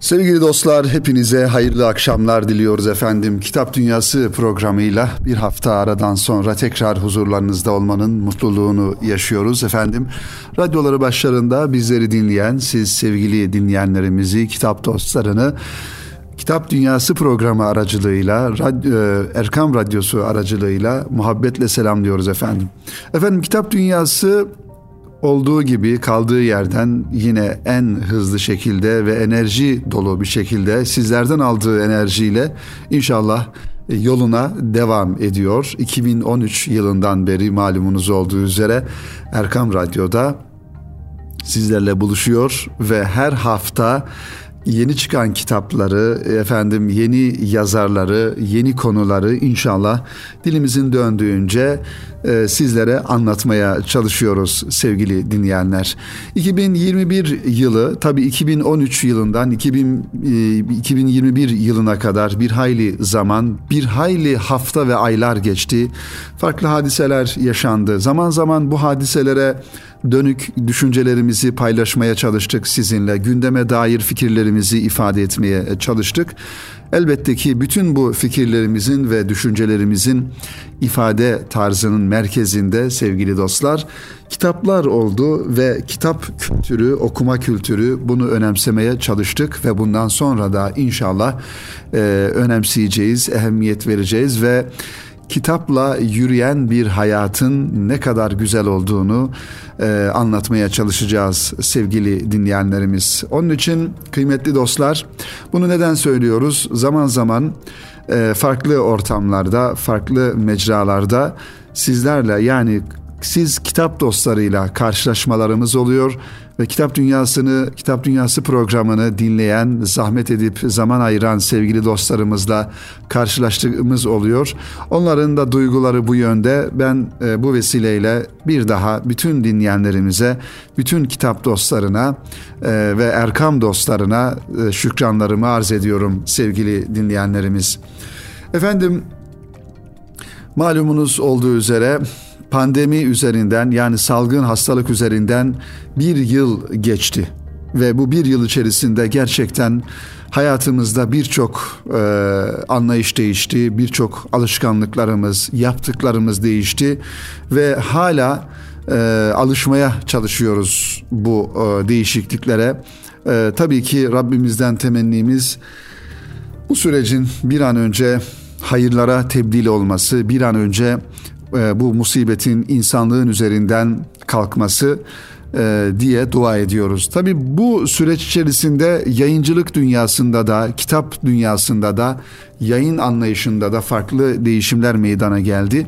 Sevgili dostlar hepinize hayırlı akşamlar diliyoruz efendim. Kitap Dünyası programıyla bir hafta aradan sonra tekrar huzurlarınızda olmanın mutluluğunu yaşıyoruz efendim. Radyoları başlarında bizleri dinleyen siz sevgili dinleyenlerimizi, kitap dostlarını Kitap Dünyası programı aracılığıyla, radyo, Erkam Radyosu aracılığıyla muhabbetle selamlıyoruz efendim. Efendim Kitap Dünyası olduğu gibi kaldığı yerden yine en hızlı şekilde ve enerji dolu bir şekilde sizlerden aldığı enerjiyle inşallah yoluna devam ediyor. 2013 yılından beri malumunuz olduğu üzere Erkam Radyo'da sizlerle buluşuyor ve her hafta yeni çıkan kitapları, efendim yeni yazarları, yeni konuları inşallah dilimizin döndüğünce e, sizlere anlatmaya çalışıyoruz sevgili dinleyenler. 2021 yılı tabii 2013 yılından 2000, e, 2021 yılına kadar bir hayli zaman, bir hayli hafta ve aylar geçti. Farklı hadiseler yaşandı. Zaman zaman bu hadiselere dönük düşüncelerimizi paylaşmaya çalıştık sizinle. Gündeme dair fikirlerimizi ifade etmeye çalıştık. Elbette ki bütün bu fikirlerimizin ve düşüncelerimizin ifade tarzının merkezinde sevgili dostlar kitaplar oldu ve kitap kültürü, okuma kültürü bunu önemsemeye çalıştık ve bundan sonra da inşallah e, önemseyeceğiz, ehemmiyet vereceğiz ve kitapla yürüyen bir hayatın ne kadar güzel olduğunu e, anlatmaya çalışacağız sevgili dinleyenlerimiz. Onun için kıymetli dostlar bunu neden söylüyoruz? Zaman zaman e, farklı ortamlarda, farklı mecralarda sizlerle yani siz kitap dostlarıyla karşılaşmalarımız oluyor ve Kitap Dünyası'nı, Kitap Dünyası programını dinleyen, zahmet edip zaman ayıran sevgili dostlarımızla karşılaştığımız oluyor. Onların da duyguları bu yönde. Ben e, bu vesileyle bir daha bütün dinleyenlerimize, bütün kitap dostlarına e, ve Erkam dostlarına e, şükranlarımı arz ediyorum sevgili dinleyenlerimiz. Efendim malumunuz olduğu üzere pandemi üzerinden yani salgın hastalık üzerinden bir yıl geçti ve bu bir yıl içerisinde gerçekten hayatımızda birçok e, anlayış değişti, birçok alışkanlıklarımız, yaptıklarımız değişti ve hala e, alışmaya çalışıyoruz bu e, değişikliklere. E, tabii ki Rabbimizden temennimiz bu sürecin bir an önce hayırlara tebdil olması, bir an önce bu musibetin insanlığın üzerinden kalkması e, diye dua ediyoruz. Tabi bu süreç içerisinde yayıncılık dünyasında da, kitap dünyasında da, yayın anlayışında da farklı değişimler meydana geldi.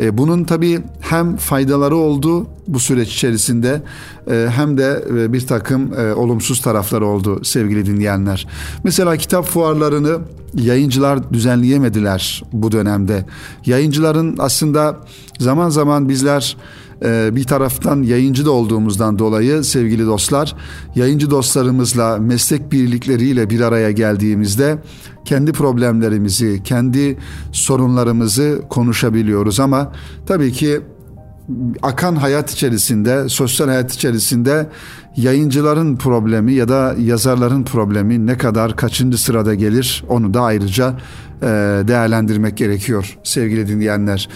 E, bunun tabi hem faydaları oldu bu süreç içerisinde e, hem de bir takım olumsuz tarafları oldu sevgili dinleyenler. Mesela kitap fuarlarını yayıncılar düzenleyemediler bu dönemde. Yayıncıların aslında zaman zaman bizler bir taraftan yayıncı da olduğumuzdan dolayı sevgili dostlar yayıncı dostlarımızla meslek birlikleriyle bir araya geldiğimizde kendi problemlerimizi, kendi sorunlarımızı konuşabiliyoruz. Ama tabii ki akan hayat içerisinde, sosyal hayat içerisinde yayıncıların problemi ya da yazarların problemi ne kadar kaçıncı sırada gelir onu da ayrıca değerlendirmek gerekiyor sevgili dinleyenler.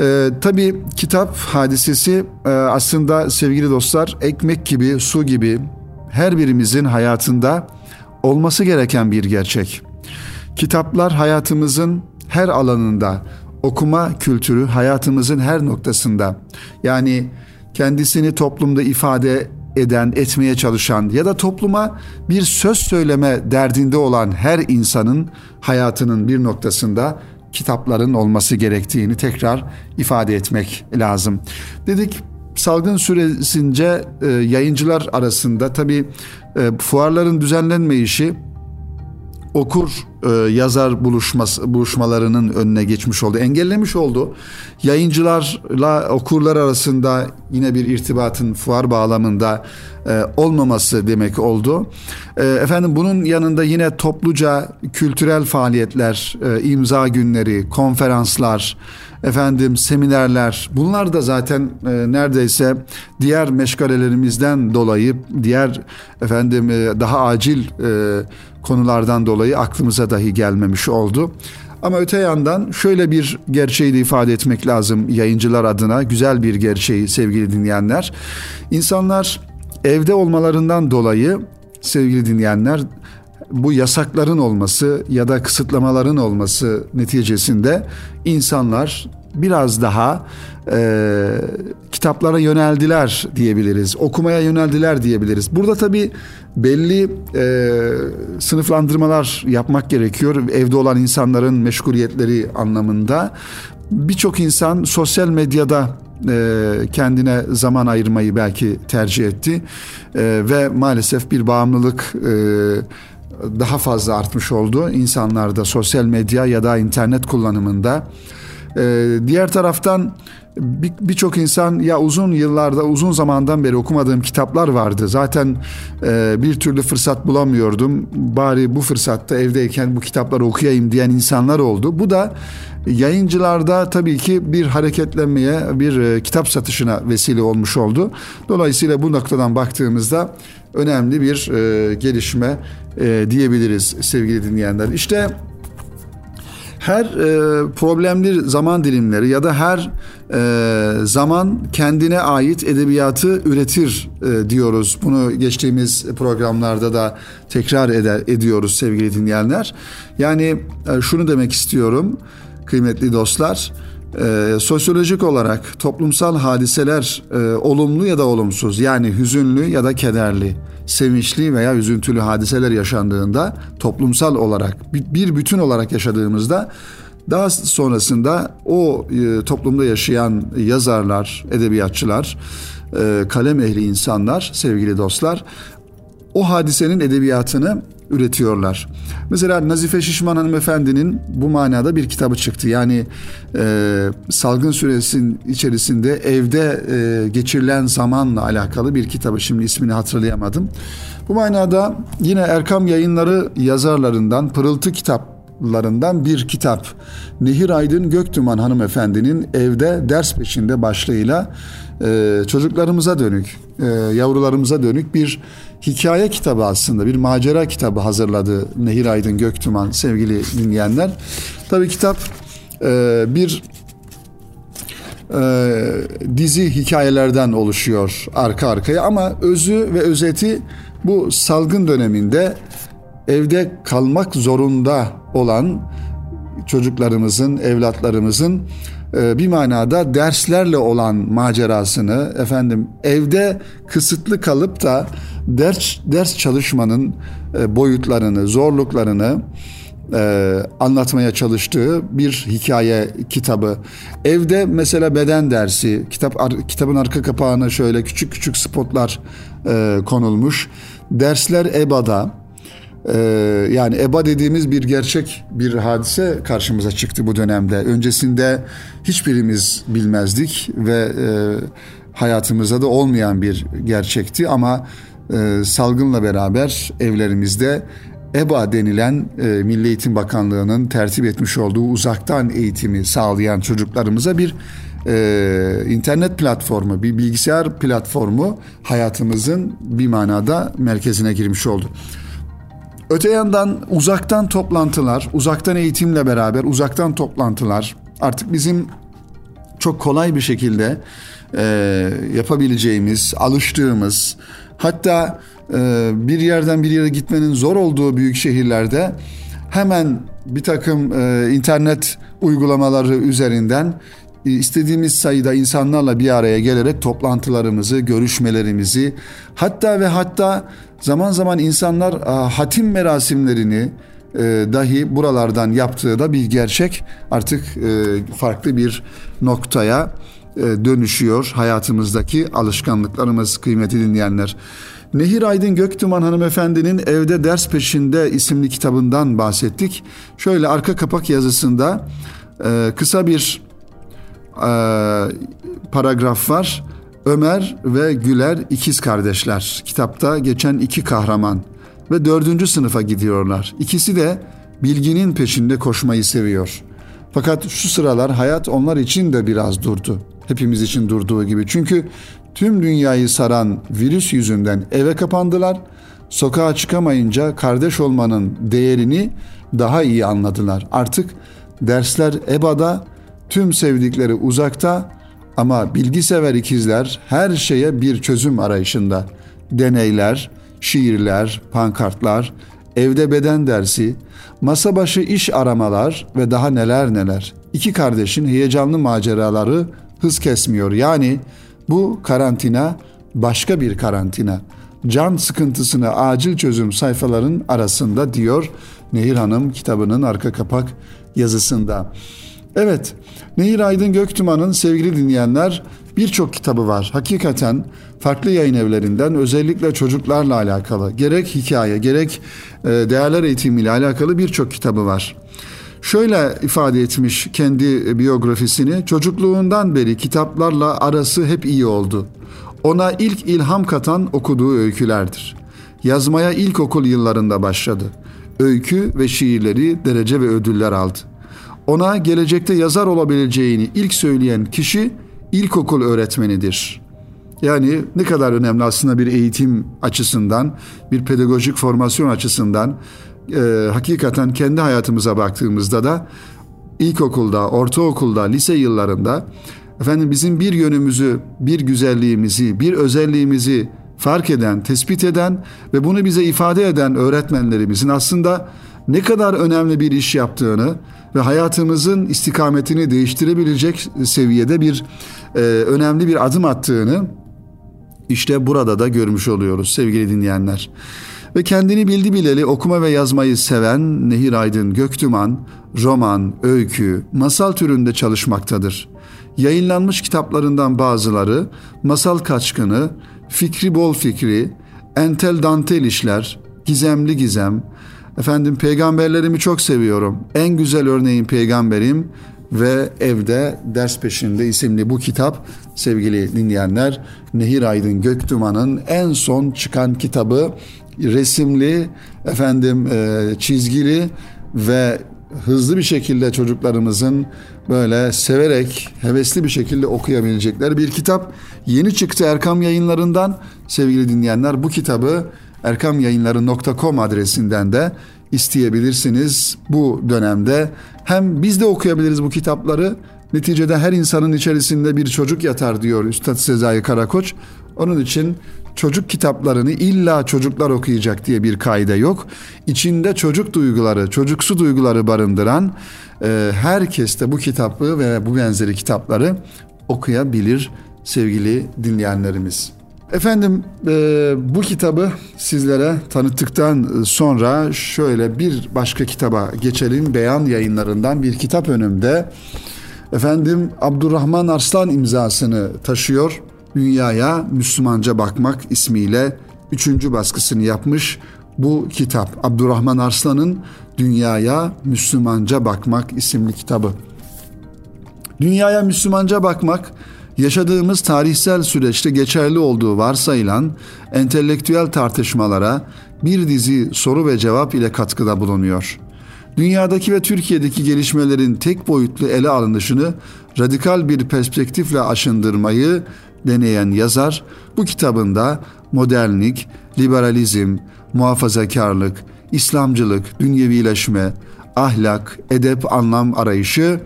E, tabii kitap hadisesi e, aslında sevgili dostlar ekmek gibi, su gibi her birimizin hayatında olması gereken bir gerçek. Kitaplar hayatımızın her alanında okuma kültürü hayatımızın her noktasında yani kendisini toplumda ifade eden, etmeye çalışan ya da topluma bir söz söyleme derdinde olan her insanın hayatının bir noktasında kitapların olması gerektiğini tekrar ifade etmek lazım. Dedik salgın süresince e, yayıncılar arasında tabii e, fuarların düzenlenme işi okur e, yazar buluşması buluşmalarının önüne geçmiş oldu. Engellemiş oldu. Yayıncılarla okurlar arasında yine bir irtibatın fuar bağlamında e, olmaması demek oldu. E, efendim bunun yanında yine topluca kültürel faaliyetler, imza günleri, konferanslar, efendim seminerler bunlar da zaten neredeyse diğer meşgalelerimizden dolayı diğer efendim daha acil konulardan dolayı aklımıza dahi gelmemiş oldu. Ama öte yandan şöyle bir gerçeği de ifade etmek lazım yayıncılar adına güzel bir gerçeği sevgili dinleyenler. İnsanlar evde olmalarından dolayı sevgili dinleyenler bu yasakların olması ya da kısıtlamaların olması neticesinde insanlar biraz daha e, kitaplara yöneldiler diyebiliriz. Okumaya yöneldiler diyebiliriz. Burada tabii belli e, sınıflandırmalar yapmak gerekiyor. Evde olan insanların meşguliyetleri anlamında. Birçok insan sosyal medyada e, kendine zaman ayırmayı belki tercih etti e, ve maalesef bir bağımlılık e, daha fazla artmış oldu insanlarda sosyal medya ya da internet kullanımında. Ee, diğer taraftan birçok insan ya uzun yıllarda uzun zamandan beri okumadığım kitaplar vardı. Zaten e, bir türlü fırsat bulamıyordum. Bari bu fırsatta evdeyken bu kitapları okuyayım diyen insanlar oldu. Bu da yayıncılarda tabii ki bir hareketlenmeye, bir e, kitap satışına vesile olmuş oldu. Dolayısıyla bu noktadan baktığımızda önemli bir e, gelişme e, diyebiliriz sevgili dinleyenler. İşte her e, problemli zaman dilimleri ya da her e, zaman kendine ait edebiyatı üretir e, diyoruz. Bunu geçtiğimiz programlarda da tekrar eder, ediyoruz sevgili dinleyenler. Yani e, şunu demek istiyorum kıymetli dostlar. E, sosyolojik olarak toplumsal hadiseler e, olumlu ya da olumsuz yani hüzünlü ya da kederli sevinçli veya üzüntülü hadiseler yaşandığında toplumsal olarak bir bütün olarak yaşadığımızda daha sonrasında o e, toplumda yaşayan yazarlar, edebiyatçılar, e, kalem ehli insanlar, sevgili dostlar o hadisenin edebiyatını üretiyorlar. Mesela Nazife Şişman hanımefendinin bu manada bir kitabı çıktı. Yani e, salgın süresinin içerisinde evde e, geçirilen zamanla alakalı bir kitabı. Şimdi ismini hatırlayamadım. Bu manada yine Erkam Yayınları yazarlarından Pırıltı Kitap larından bir kitap. Nehir Aydın Göktuman hanımefendinin evde ders peşinde başlığıyla e, çocuklarımıza dönük, e, yavrularımıza dönük bir hikaye kitabı aslında bir macera kitabı hazırladı Nehir Aydın Göktuman sevgili dinleyenler. Tabii kitap e, bir e, dizi hikayelerden oluşuyor arka arkaya ama özü ve özeti bu salgın döneminde evde kalmak zorunda olan çocuklarımızın, evlatlarımızın e, bir manada derslerle olan macerasını efendim evde kısıtlı kalıp da ders ders çalışmanın e, boyutlarını, zorluklarını e, anlatmaya çalıştığı bir hikaye kitabı. Evde mesela beden dersi, kitap kitabın arka kapağına şöyle küçük küçük spotlar konulmuş. Dersler EBA'da, ee, yani EBA dediğimiz bir gerçek bir hadise karşımıza çıktı bu dönemde. Öncesinde hiçbirimiz bilmezdik ve e, hayatımızda da olmayan bir gerçekti ama e, salgınla beraber evlerimizde EBA denilen e, Milli Eğitim Bakanlığı'nın tertip etmiş olduğu uzaktan eğitimi sağlayan çocuklarımıza bir e, internet platformu, bir bilgisayar platformu hayatımızın bir manada merkezine girmiş oldu. Öte yandan uzaktan toplantılar, uzaktan eğitimle beraber uzaktan toplantılar artık bizim çok kolay bir şekilde e, yapabileceğimiz, alıştığımız, hatta e, bir yerden bir yere gitmenin zor olduğu büyük şehirlerde hemen bir takım e, internet uygulamaları üzerinden istediğimiz sayıda insanlarla bir araya gelerek toplantılarımızı, görüşmelerimizi hatta ve hatta zaman zaman insanlar hatim merasimlerini e, dahi buralardan yaptığı da bir gerçek artık e, farklı bir noktaya e, dönüşüyor hayatımızdaki alışkanlıklarımız kıymeti dinleyenler. Nehir Aydın Göktuman hanımefendinin Evde Ders Peşinde isimli kitabından bahsettik. Şöyle arka kapak yazısında kısa bir paragraf var. Ömer ve Güler ikiz kardeşler. Kitapta geçen iki kahraman ve dördüncü sınıfa gidiyorlar. İkisi de bilginin peşinde koşmayı seviyor. Fakat şu sıralar hayat onlar için de biraz durdu. Hepimiz için durduğu gibi. Çünkü tüm dünyayı saran virüs yüzünden eve kapandılar. Sokağa çıkamayınca kardeş olmanın değerini daha iyi anladılar. Artık dersler EBA'da, tüm sevdikleri uzakta ama bilgisever ikizler her şeye bir çözüm arayışında. Deneyler, şiirler, pankartlar, evde beden dersi, masa başı iş aramalar ve daha neler neler. İki kardeşin heyecanlı maceraları hız kesmiyor. Yani bu karantina başka bir karantina. Can sıkıntısına acil çözüm sayfaların arasında diyor Nehir Hanım kitabının arka kapak yazısında. Evet, Nehir Aydın Göktüman'ın sevgili dinleyenler birçok kitabı var. Hakikaten farklı yayın evlerinden özellikle çocuklarla alakalı gerek hikaye gerek e, değerler eğitimiyle alakalı birçok kitabı var. Şöyle ifade etmiş kendi biyografisini çocukluğundan beri kitaplarla arası hep iyi oldu. Ona ilk ilham katan okuduğu öykülerdir. Yazmaya ilkokul yıllarında başladı. Öykü ve şiirleri derece ve ödüller aldı. Ona gelecekte yazar olabileceğini ilk söyleyen kişi ilkokul öğretmenidir. Yani ne kadar önemli aslında bir eğitim açısından, bir pedagojik formasyon açısından e, hakikaten kendi hayatımıza baktığımızda da ilkokulda, ortaokulda, lise yıllarında efendim bizim bir yönümüzü, bir güzelliğimizi, bir özelliğimizi fark eden, tespit eden ve bunu bize ifade eden öğretmenlerimizin aslında ne kadar önemli bir iş yaptığını ve hayatımızın istikametini değiştirebilecek seviyede bir e, önemli bir adım attığını işte burada da görmüş oluyoruz sevgili dinleyenler. Ve kendini bildi bileli okuma ve yazmayı seven Nehir Aydın Göktüman, roman, öykü, masal türünde çalışmaktadır. Yayınlanmış kitaplarından bazıları Masal Kaçkını, Fikri Bol Fikri, Entel Dantel İşler, Gizemli Gizem, efendim peygamberlerimi çok seviyorum. En güzel örneğin peygamberim ve Evde Ders Peşinde isimli bu kitap sevgili dinleyenler Nehir Aydın Göktuman'ın en son çıkan kitabı resimli efendim e, çizgili ve hızlı bir şekilde çocuklarımızın böyle severek hevesli bir şekilde okuyabilecekleri bir kitap. Yeni çıktı Erkam Yayınları'ndan sevgili dinleyenler bu kitabı erkamyayınları.com adresinden de isteyebilirsiniz bu dönemde. Hem biz de okuyabiliriz bu kitapları. Neticede her insanın içerisinde bir çocuk yatar diyor Üstad Sezai Karakoç. Onun için çocuk kitaplarını illa çocuklar okuyacak diye bir kaide yok. İçinde çocuk duyguları, çocuksu duyguları barındıran e, herkes de bu kitabı ve bu benzeri kitapları okuyabilir sevgili dinleyenlerimiz. Efendim e, bu kitabı sizlere tanıttıktan sonra şöyle bir başka kitaba geçelim. Beyan yayınlarından bir kitap önümde. Efendim Abdurrahman Arslan imzasını taşıyor. Dünyaya Müslümanca Bakmak ismiyle üçüncü baskısını yapmış bu kitap. Abdurrahman Arslan'ın Dünyaya Müslümanca Bakmak isimli kitabı. Dünyaya Müslümanca bakmak yaşadığımız tarihsel süreçte geçerli olduğu varsayılan entelektüel tartışmalara bir dizi soru ve cevap ile katkıda bulunuyor. Dünyadaki ve Türkiye'deki gelişmelerin tek boyutlu ele alınışını radikal bir perspektifle aşındırmayı deneyen yazar bu kitabında modernlik, liberalizm, muhafazakarlık, İslamcılık, dünyevileşme, ahlak, edep, anlam arayışı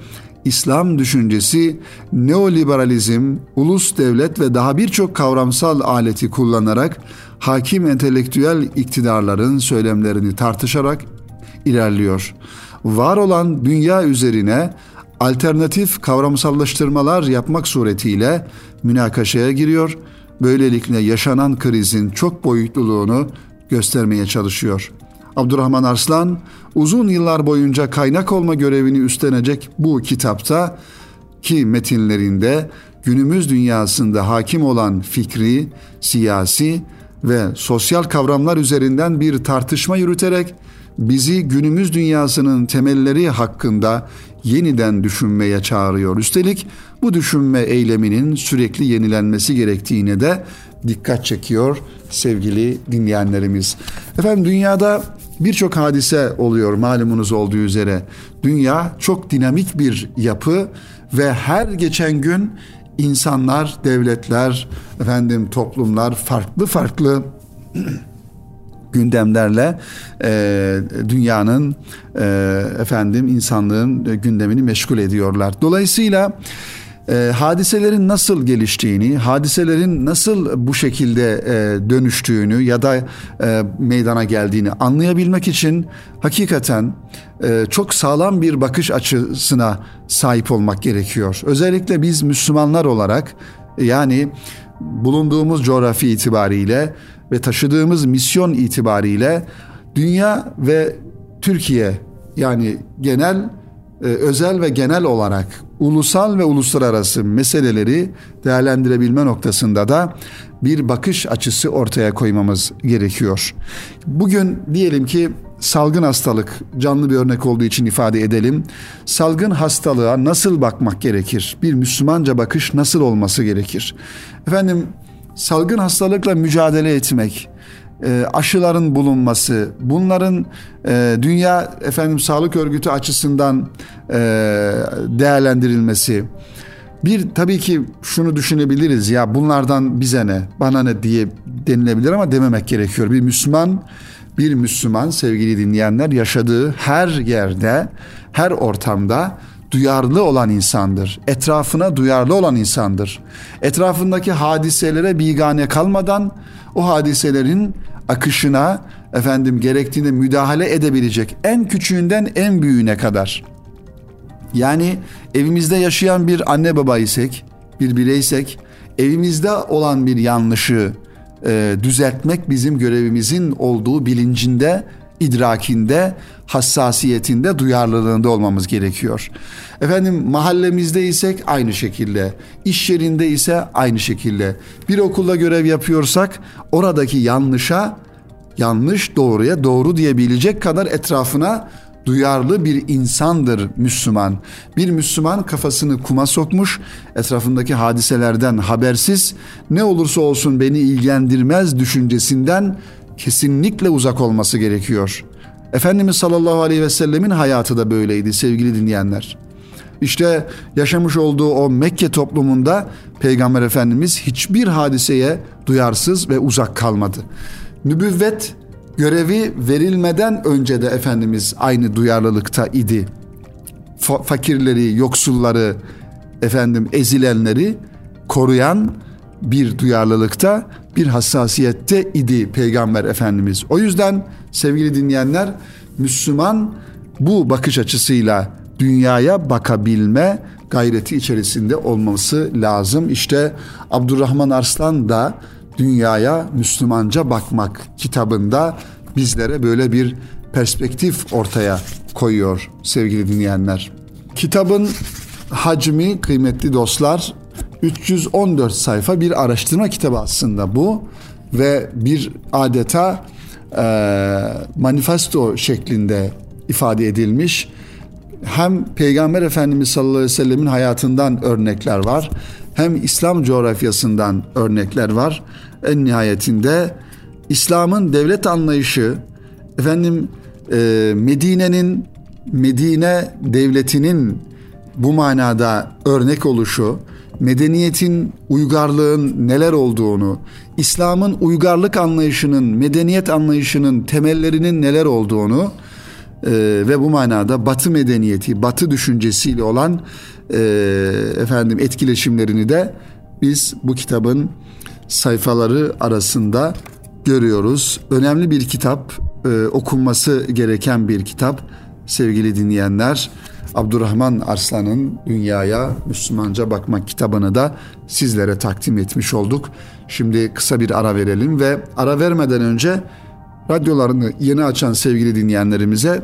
İslam düşüncesi, neoliberalizm, ulus devlet ve daha birçok kavramsal aleti kullanarak hakim entelektüel iktidarların söylemlerini tartışarak ilerliyor. Var olan dünya üzerine alternatif kavramsallaştırmalar yapmak suretiyle münakaşaya giriyor. Böylelikle yaşanan krizin çok boyutluluğunu göstermeye çalışıyor. Abdurrahman Arslan uzun yıllar boyunca kaynak olma görevini üstlenecek bu kitapta ki metinlerinde günümüz dünyasında hakim olan fikri, siyasi ve sosyal kavramlar üzerinden bir tartışma yürüterek bizi günümüz dünyasının temelleri hakkında yeniden düşünmeye çağırıyor. Üstelik bu düşünme eyleminin sürekli yenilenmesi gerektiğine de dikkat çekiyor sevgili dinleyenlerimiz. Efendim dünyada birçok hadise oluyor malumunuz olduğu üzere. Dünya çok dinamik bir yapı ve her geçen gün insanlar, devletler, efendim toplumlar farklı farklı gündemlerle e, dünyanın e, efendim insanlığın gündemini meşgul ediyorlar. Dolayısıyla e, hadiselerin nasıl geliştiğini, hadiselerin nasıl bu şekilde e, dönüştüğünü ya da e, meydana geldiğini anlayabilmek için hakikaten e, çok sağlam bir bakış açısına sahip olmak gerekiyor. Özellikle biz Müslümanlar olarak yani bulunduğumuz coğrafi itibariyle ve taşıdığımız misyon itibariyle dünya ve Türkiye yani genel e, özel ve genel olarak ulusal ve uluslararası meseleleri değerlendirebilme noktasında da bir bakış açısı ortaya koymamız gerekiyor. Bugün diyelim ki salgın hastalık canlı bir örnek olduğu için ifade edelim. Salgın hastalığa nasıl bakmak gerekir? Bir Müslümanca bakış nasıl olması gerekir? Efendim salgın hastalıkla mücadele etmek, e, aşıların bulunması, bunların e, Dünya Efendim Sağlık Örgütü açısından e, değerlendirilmesi. Bir tabii ki şunu düşünebiliriz ya bunlardan bize ne, bana ne diye denilebilir ama dememek gerekiyor. Bir Müslüman, bir Müslüman sevgili dinleyenler yaşadığı her yerde, her ortamda duyarlı olan insandır. Etrafına duyarlı olan insandır. Etrafındaki hadiselere bigane kalmadan o hadiselerin akışına efendim gerektiğinde müdahale edebilecek en küçüğünden en büyüğüne kadar. Yani evimizde yaşayan bir anne baba isek, bir bireysek, evimizde olan bir yanlışı e, düzeltmek bizim görevimizin olduğu bilincinde idrakinde, hassasiyetinde, duyarlılığında olmamız gerekiyor. Efendim mahallemizde isek aynı şekilde, iş yerinde ise aynı şekilde. Bir okulda görev yapıyorsak oradaki yanlışa yanlış doğruya doğru diyebilecek kadar etrafına duyarlı bir insandır Müslüman. Bir Müslüman kafasını kuma sokmuş, etrafındaki hadiselerden habersiz, ne olursa olsun beni ilgilendirmez düşüncesinden kesinlikle uzak olması gerekiyor. Efendimiz sallallahu aleyhi ve sellemin hayatı da böyleydi sevgili dinleyenler. İşte yaşamış olduğu o Mekke toplumunda Peygamber Efendimiz hiçbir hadiseye duyarsız ve uzak kalmadı. Nübüvvet görevi verilmeden önce de Efendimiz aynı duyarlılıkta idi. Fakirleri, yoksulları, efendim ezilenleri koruyan bir duyarlılıkta, bir hassasiyette idi Peygamber Efendimiz. O yüzden sevgili dinleyenler, Müslüman bu bakış açısıyla dünyaya bakabilme gayreti içerisinde olması lazım. İşte Abdurrahman Arslan da Dünyaya Müslümanca Bakmak kitabında bizlere böyle bir perspektif ortaya koyuyor sevgili dinleyenler. Kitabın hacmi kıymetli dostlar 314 sayfa bir araştırma kitabı aslında bu ve bir adeta e, manifesto şeklinde ifade edilmiş. Hem Peygamber Efendimiz sallallahu aleyhi ve sellemin hayatından örnekler var. Hem İslam coğrafyasından örnekler var. En nihayetinde İslam'ın devlet anlayışı, efendim e, Medine'nin Medine devletinin bu manada örnek oluşu, medeniyetin, uygarlığın neler olduğunu, İslam'ın uygarlık anlayışının, medeniyet anlayışının temellerinin neler olduğunu e, ve bu manada Batı medeniyeti, Batı düşüncesiyle olan e, efendim etkileşimlerini de biz bu kitabın sayfaları arasında görüyoruz. Önemli bir kitap, e, okunması gereken bir kitap sevgili dinleyenler. Abdurrahman Arslan'ın Dünyaya Müslümanca Bakmak kitabını da sizlere takdim etmiş olduk. Şimdi kısa bir ara verelim ve ara vermeden önce radyolarını yeni açan sevgili dinleyenlerimize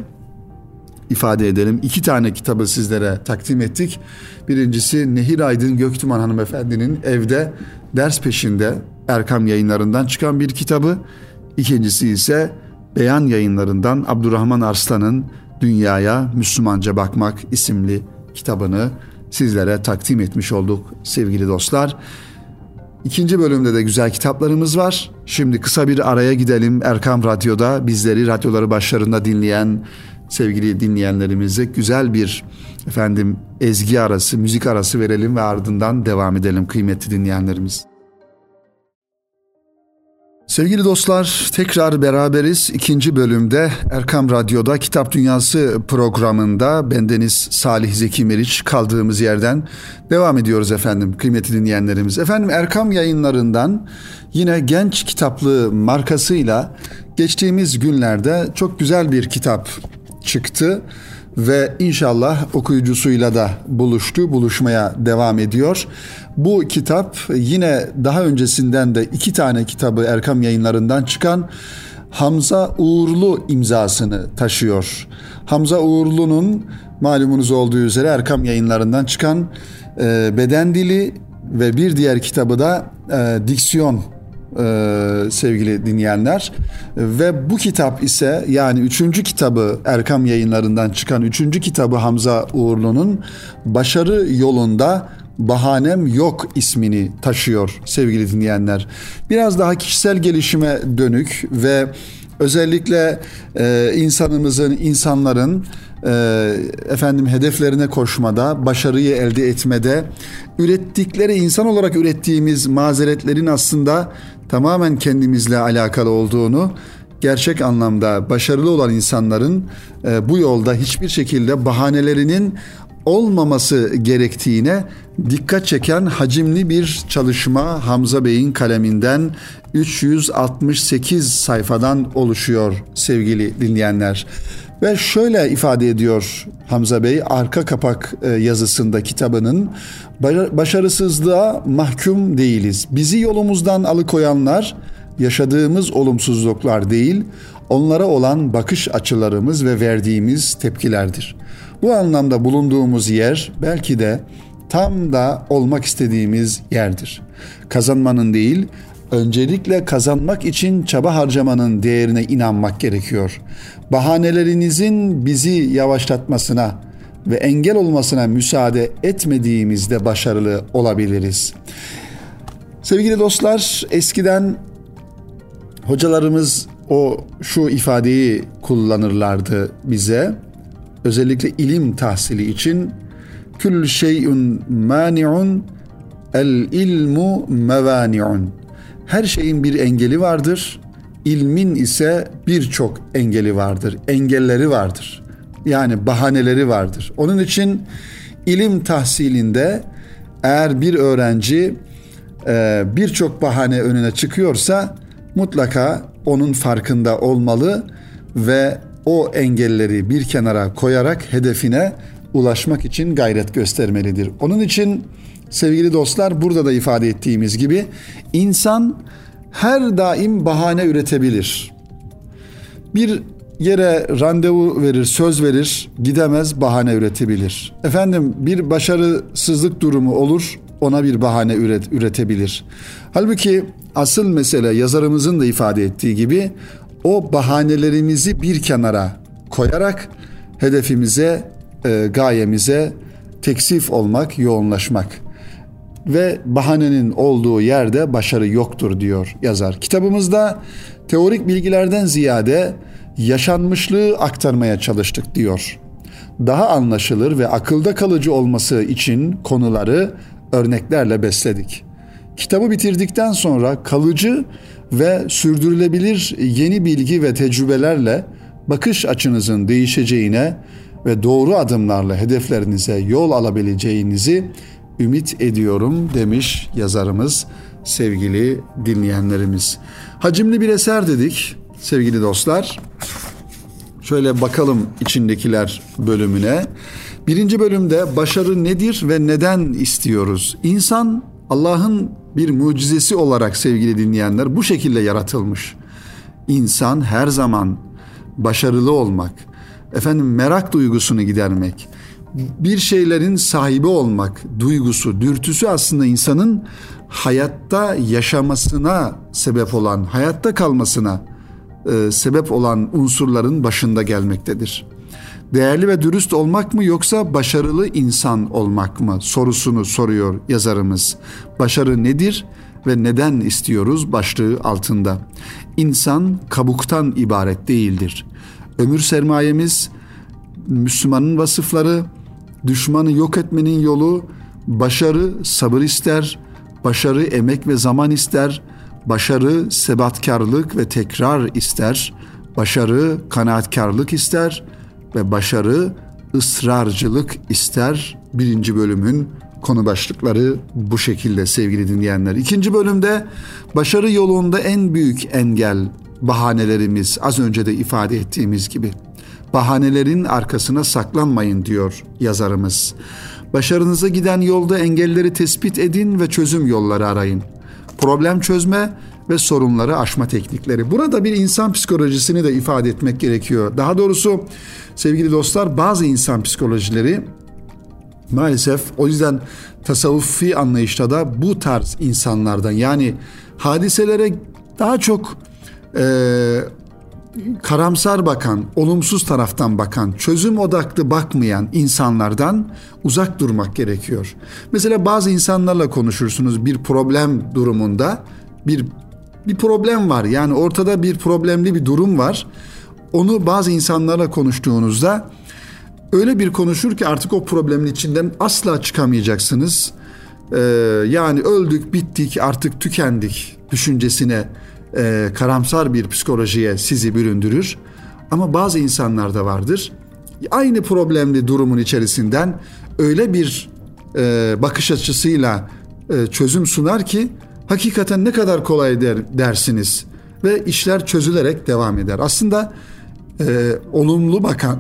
ifade edelim. İki tane kitabı sizlere takdim ettik. Birincisi Nehir Aydın Göktuman hanımefendinin evde ders peşinde Erkam yayınlarından çıkan bir kitabı. İkincisi ise Beyan yayınlarından Abdurrahman Arslan'ın Dünyaya Müslümanca Bakmak isimli kitabını sizlere takdim etmiş olduk sevgili dostlar. İkinci bölümde de güzel kitaplarımız var. Şimdi kısa bir araya gidelim. Erkam Radyo'da bizleri radyoları başlarında dinleyen sevgili dinleyenlerimize güzel bir efendim ezgi arası, müzik arası verelim ve ardından devam edelim kıymetli dinleyenlerimiz. Sevgili dostlar tekrar beraberiz. ikinci bölümde Erkam Radyo'da Kitap Dünyası programında bendeniz Salih Zeki Meriç kaldığımız yerden devam ediyoruz efendim kıymetli dinleyenlerimiz. Efendim Erkam yayınlarından yine genç kitaplı markasıyla geçtiğimiz günlerde çok güzel bir kitap çıktı ve inşallah okuyucusuyla da buluştu, buluşmaya devam ediyor. Bu kitap yine daha öncesinden de iki tane kitabı Erkam yayınlarından çıkan Hamza Uğurlu imzasını taşıyor. Hamza Uğurlu'nun malumunuz olduğu üzere Erkam yayınlarından çıkan e, Beden Dili ve bir diğer kitabı da e, Diksiyon e, sevgili dinleyenler. Ve bu kitap ise yani üçüncü kitabı Erkam yayınlarından çıkan üçüncü kitabı Hamza Uğurlu'nun Başarı Yolunda Bahanem Yok ismini taşıyor sevgili dinleyenler. Biraz daha kişisel gelişime dönük ve özellikle e, insanımızın, insanların e, efendim hedeflerine koşmada, başarıyı elde etmede, ürettikleri insan olarak ürettiğimiz mazeretlerin aslında tamamen kendimizle alakalı olduğunu gerçek anlamda başarılı olan insanların e, bu yolda hiçbir şekilde bahanelerinin olmaması gerektiğine dikkat çeken hacimli bir çalışma Hamza Bey'in kaleminden 368 sayfadan oluşuyor sevgili dinleyenler. Ve şöyle ifade ediyor Hamza Bey arka kapak e, yazısında kitabının başarısızlığa mahkum değiliz. Bizi yolumuzdan alıkoyanlar yaşadığımız olumsuzluklar değil, onlara olan bakış açılarımız ve verdiğimiz tepkilerdir. Bu anlamda bulunduğumuz yer belki de tam da olmak istediğimiz yerdir. Kazanmanın değil, öncelikle kazanmak için çaba harcamanın değerine inanmak gerekiyor. Bahanelerinizin bizi yavaşlatmasına ve engel olmasına müsaade etmediğimizde başarılı olabiliriz. Sevgili dostlar, eskiden hocalarımız o şu ifadeyi kullanırlardı bize. Özellikle ilim tahsili için kül şeyun mani'un el ilmu mevani'un. Her şeyin bir engeli vardır. İlmin ise birçok engeli vardır. Engelleri vardır. Yani bahaneleri vardır. Onun için ilim tahsilinde eğer bir öğrenci e, birçok bahane önüne çıkıyorsa mutlaka onun farkında olmalı ve o engelleri bir kenara koyarak hedefine ulaşmak için gayret göstermelidir. Onun için sevgili dostlar burada da ifade ettiğimiz gibi insan her daim bahane üretebilir. Bir yere randevu verir, söz verir, gidemez bahane üretebilir. Efendim bir başarısızlık durumu olur, ona bir bahane üret, üretebilir. Halbuki asıl mesele yazarımızın da ifade ettiği gibi o bahanelerimizi bir kenara koyarak hedefimize, e, gayemize teksif olmak, yoğunlaşmak ve bahanenin olduğu yerde başarı yoktur diyor yazar. Kitabımızda teorik bilgilerden ziyade yaşanmışlığı aktarmaya çalıştık diyor. Daha anlaşılır ve akılda kalıcı olması için konuları örneklerle besledik. Kitabı bitirdikten sonra kalıcı ve sürdürülebilir yeni bilgi ve tecrübelerle bakış açınızın değişeceğine ve doğru adımlarla hedeflerinize yol alabileceğinizi ümit ediyorum demiş yazarımız sevgili dinleyenlerimiz. Hacimli bir eser dedik sevgili dostlar. Şöyle bakalım içindekiler bölümüne. Birinci bölümde başarı nedir ve neden istiyoruz? İnsan Allah'ın bir mucizesi olarak sevgili dinleyenler bu şekilde yaratılmış. İnsan her zaman başarılı olmak, efendim merak duygusunu gidermek, bir şeylerin sahibi olmak duygusu, dürtüsü aslında insanın hayatta yaşamasına sebep olan, hayatta kalmasına e, sebep olan unsurların başında gelmektedir. Değerli ve dürüst olmak mı yoksa başarılı insan olmak mı sorusunu soruyor yazarımız. Başarı nedir ve neden istiyoruz başlığı altında. İnsan kabuktan ibaret değildir. Ömür sermayemiz, Müslümanın vasıfları, düşmanı yok etmenin yolu, başarı sabır ister, başarı emek ve zaman ister, başarı sebatkarlık ve tekrar ister, başarı kanaatkarlık ister ve başarı ısrarcılık ister. Birinci bölümün konu başlıkları bu şekilde sevgili dinleyenler. İkinci bölümde başarı yolunda en büyük engel bahanelerimiz az önce de ifade ettiğimiz gibi. Bahanelerin arkasına saklanmayın diyor yazarımız. Başarınıza giden yolda engelleri tespit edin ve çözüm yolları arayın. Problem çözme ve sorunları aşma teknikleri. Burada bir insan psikolojisini de ifade etmek gerekiyor. Daha doğrusu sevgili dostlar bazı insan psikolojileri maalesef o yüzden tasavvufi anlayışta da bu tarz insanlardan yani hadiselere daha çok e, karamsar bakan, olumsuz taraftan bakan, çözüm odaklı bakmayan insanlardan uzak durmak gerekiyor. Mesela bazı insanlarla konuşursunuz bir problem durumunda bir bir problem var. Yani ortada bir problemli bir durum var. Onu bazı insanlarla konuştuğunuzda öyle bir konuşur ki artık o problemin içinden asla çıkamayacaksınız. Ee, yani öldük, bittik, artık tükendik düşüncesine e, karamsar bir psikolojiye sizi büründürür. Ama bazı insanlar da vardır. Aynı problemli durumun içerisinden öyle bir e, bakış açısıyla e, çözüm sunar ki hakikaten ne kadar kolay der, dersiniz ve işler çözülerek devam eder. Aslında e, olumlu bakan,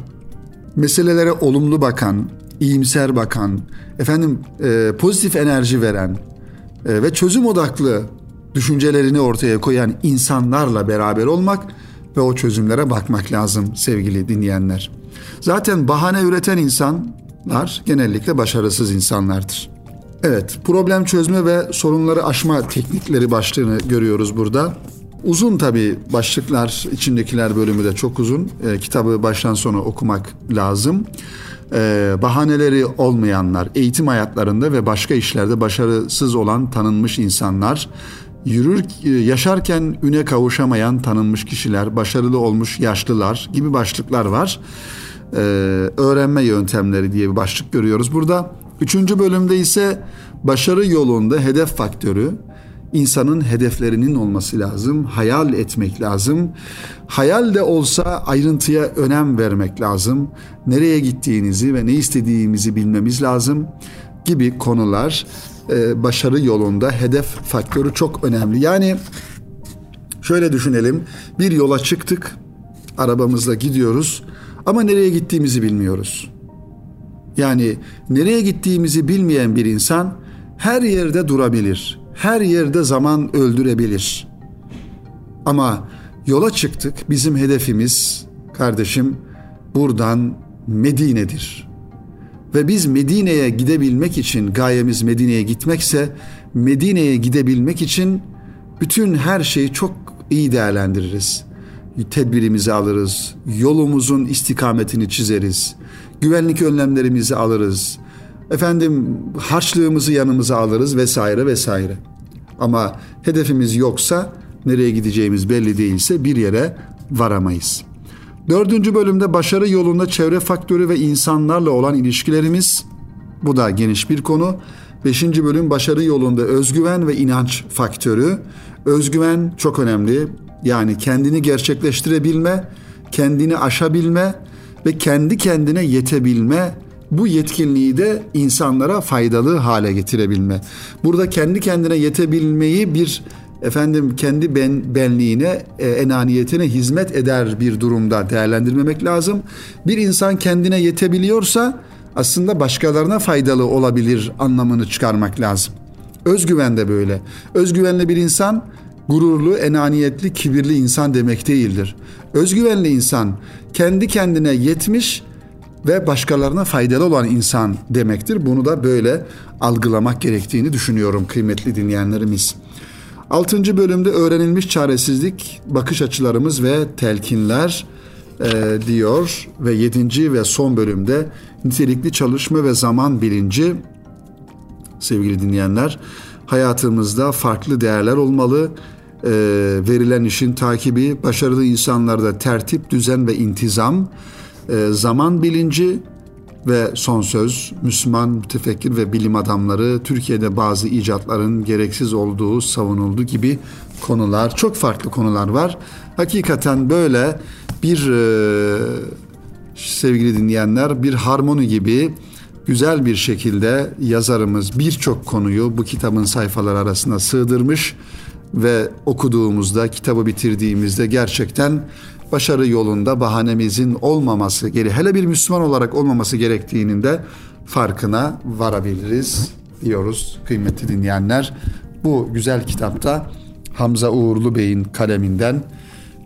meselelere olumlu bakan, iyimser bakan, efendim e, pozitif enerji veren e, ve çözüm odaklı düşüncelerini ortaya koyan insanlarla beraber olmak ve o çözümlere bakmak lazım sevgili dinleyenler. Zaten bahane üreten insanlar genellikle başarısız insanlardır. Evet, problem çözme ve sorunları aşma teknikleri başlığını görüyoruz burada. Uzun tabi başlıklar, içindekiler bölümü de çok uzun. E, kitabı baştan sona okumak lazım. E, bahaneleri olmayanlar, eğitim hayatlarında ve başka işlerde başarısız olan tanınmış insanlar, yürür e, yaşarken üne kavuşamayan tanınmış kişiler, başarılı olmuş yaşlılar gibi başlıklar var. Ee, öğrenme yöntemleri diye bir başlık görüyoruz burada. Üçüncü bölümde ise başarı yolunda hedef faktörü, insanın hedeflerinin olması lazım, hayal etmek lazım. Hayal de olsa ayrıntıya önem vermek lazım. Nereye gittiğinizi ve ne istediğimizi bilmemiz lazım gibi konular e, başarı yolunda hedef faktörü çok önemli. Yani şöyle düşünelim. Bir yola çıktık. Arabamızla gidiyoruz ama nereye gittiğimizi bilmiyoruz. Yani nereye gittiğimizi bilmeyen bir insan her yerde durabilir. Her yerde zaman öldürebilir. Ama yola çıktık. Bizim hedefimiz kardeşim buradan Medine'dir. Ve biz Medine'ye gidebilmek için gayemiz Medine'ye gitmekse Medine'ye gidebilmek için bütün her şeyi çok iyi değerlendiririz. Tedbirimizi alırız, yolumuzun istikametini çizeriz, güvenlik önlemlerimizi alırız, efendim harçlığımızı yanımıza alırız vesaire vesaire. Ama hedefimiz yoksa nereye gideceğimiz belli değilse bir yere varamayız.'' Dördüncü bölümde başarı yolunda çevre faktörü ve insanlarla olan ilişkilerimiz. Bu da geniş bir konu. Beşinci bölüm başarı yolunda özgüven ve inanç faktörü. Özgüven çok önemli. Yani kendini gerçekleştirebilme, kendini aşabilme ve kendi kendine yetebilme bu yetkinliği de insanlara faydalı hale getirebilme. Burada kendi kendine yetebilmeyi bir efendim kendi ben, benliğine, e, enaniyetine hizmet eder bir durumda değerlendirmemek lazım. Bir insan kendine yetebiliyorsa aslında başkalarına faydalı olabilir anlamını çıkarmak lazım. Özgüven de böyle. Özgüvenli bir insan gururlu, enaniyetli, kibirli insan demek değildir. Özgüvenli insan kendi kendine yetmiş ve başkalarına faydalı olan insan demektir. Bunu da böyle algılamak gerektiğini düşünüyorum kıymetli dinleyenlerimiz. Altıncı bölümde öğrenilmiş çaresizlik, bakış açılarımız ve telkinler e, diyor. Ve yedinci ve son bölümde nitelikli çalışma ve zaman bilinci. Sevgili dinleyenler hayatımızda farklı değerler olmalı. E, verilen işin takibi, başarılı insanlarda tertip, düzen ve intizam, e, zaman bilinci ve son söz Müslüman mütefekkir ve bilim adamları Türkiye'de bazı icatların gereksiz olduğu savunuldu gibi konular çok farklı konular var. Hakikaten böyle bir e, sevgili dinleyenler bir harmoni gibi güzel bir şekilde yazarımız birçok konuyu bu kitabın sayfaları arasında sığdırmış ve okuduğumuzda, kitabı bitirdiğimizde gerçekten başarı yolunda bahanemizin olmaması, geri hele bir Müslüman olarak olmaması gerektiğinin de farkına varabiliriz diyoruz kıymetli dinleyenler. Bu güzel kitapta Hamza Uğurlu Bey'in kaleminden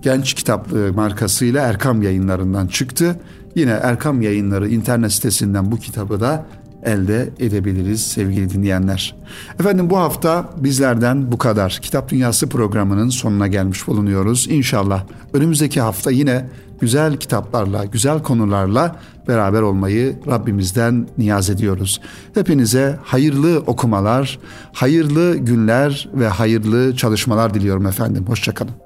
Genç Kitaplığı markasıyla Erkam yayınlarından çıktı. Yine Erkam Yayınları internet sitesinden bu kitabı da elde edebiliriz sevgili dinleyenler. Efendim bu hafta bizlerden bu kadar. Kitap Dünyası programının sonuna gelmiş bulunuyoruz. İnşallah önümüzdeki hafta yine güzel kitaplarla, güzel konularla beraber olmayı Rabbimizden niyaz ediyoruz. Hepinize hayırlı okumalar, hayırlı günler ve hayırlı çalışmalar diliyorum efendim. Hoşçakalın.